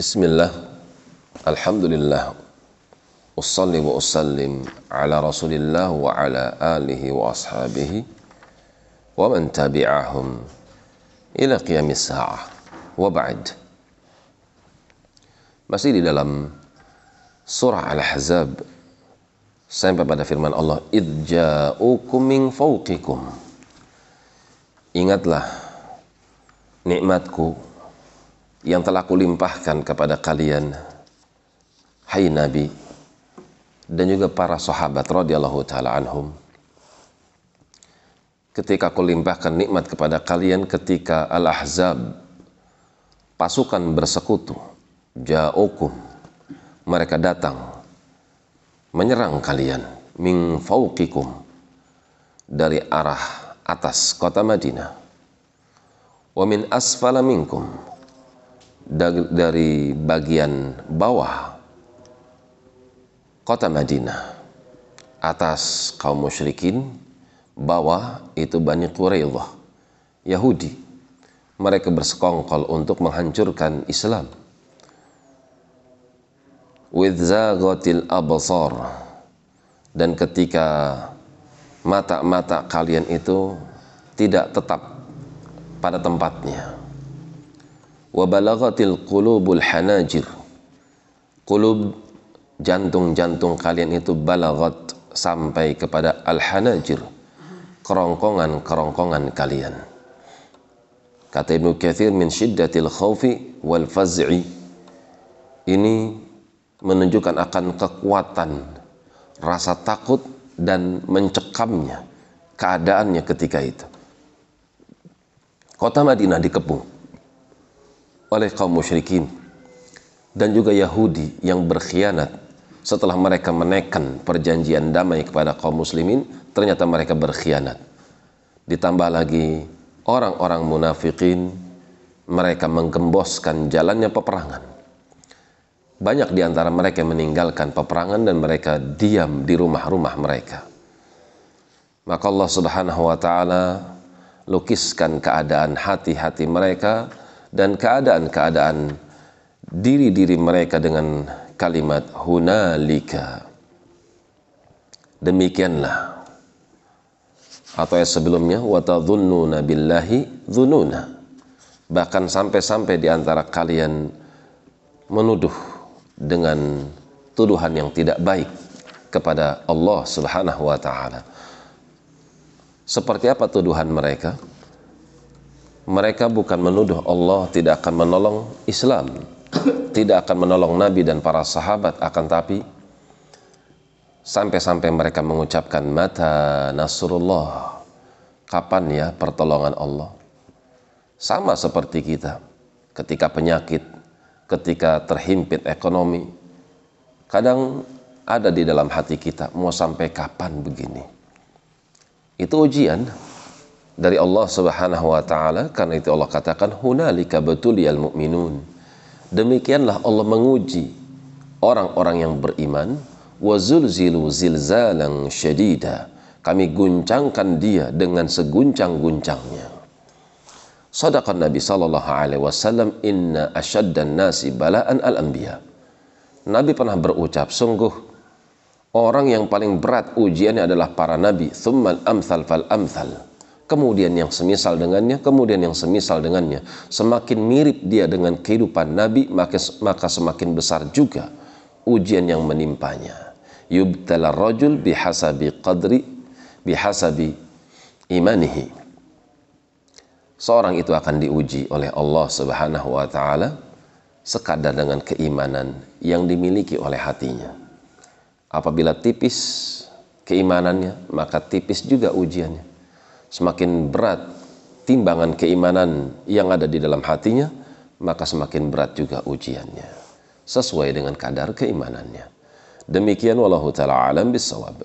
بسم الله الحمد لله أصلي وأسلم على رسول الله وعلى آله وأصحابه ومن تبعهم إلى قيام الساعة وبعد مسيري دلم سورة الأحزاب sampai الله إذ Allah من فوقكم fawqikum. Ingatlah nikmatku yang telah kulimpahkan kepada kalian. Hai Nabi. Dan juga para sahabat radhiyallahu taala anhum. Ketika kulimpahkan nikmat kepada kalian ketika al-ahzab pasukan bersekutu ja'ukum mereka datang menyerang kalian min fauqikum dari arah atas kota Madinah. Wa min asfala minkum dari bagian bawah kota Madinah atas kaum musyrikin bawah itu Bani Quraidah Yahudi. Mereka bersekongkol untuk menghancurkan Islam. Absar. Dan ketika mata-mata kalian itu tidak tetap pada tempatnya wa balagatil qulubul hanajir. Qulub jantung-jantung kalian itu balagat sampai kepada al hanajir kerongkongan-kerongkongan kalian. Kata Ibnu Katsir min syiddatil khaufi wal faz'i. Ini menunjukkan akan kekuatan rasa takut dan mencekamnya keadaannya ketika itu. Kota Madinah dikepung oleh kaum musyrikin. Dan juga Yahudi yang berkhianat setelah mereka menekan perjanjian damai kepada kaum muslimin ternyata mereka berkhianat. Ditambah lagi orang-orang munafikin mereka menggemboskan jalannya peperangan. Banyak di antara mereka meninggalkan peperangan dan mereka diam di rumah-rumah mereka. Maka Allah subhanahu wa ta'ala lukiskan keadaan hati-hati mereka dan keadaan-keadaan diri-diri mereka dengan kalimat hunalika demikianlah atau yang sebelumnya watadhunnuna billahi dhununa bahkan sampai-sampai di antara kalian menuduh dengan tuduhan yang tidak baik kepada Allah Subhanahu wa taala. Seperti apa tuduhan mereka? Mereka bukan menuduh Allah tidak akan menolong Islam, tidak akan menolong Nabi dan para sahabat, akan tapi sampai-sampai mereka mengucapkan mata nasrullah, kapan ya pertolongan Allah? Sama seperti kita, ketika penyakit, ketika terhimpit ekonomi, kadang ada di dalam hati kita, mau sampai kapan begini? Itu ujian dari Allah Subhanahu wa taala karena itu Allah katakan hunalika batuliyal mu'minun. Demikianlah Allah menguji orang-orang yang beriman wa zulzilu zilzalan syadida. Kami guncangkan dia dengan seguncang-guncangnya. Sadaqan Nabi sallallahu alaihi wasallam inna asyaddan nasi bala'an al-anbiya. Nabi pernah berucap sungguh orang yang paling berat ujiannya adalah para nabi. Thummal amthal fal amthal kemudian yang semisal dengannya, kemudian yang semisal dengannya. Semakin mirip dia dengan kehidupan Nabi, maka, maka semakin besar juga ujian yang menimpanya. Yubtala rajul bihasabi qadri bihasabi imanihi. Seorang itu akan diuji oleh Allah Subhanahu wa taala sekadar dengan keimanan yang dimiliki oleh hatinya. Apabila tipis keimanannya, maka tipis juga ujiannya semakin berat timbangan keimanan yang ada di dalam hatinya, maka semakin berat juga ujiannya. Sesuai dengan kadar keimanannya. Demikian wallahu taala alam bisawab.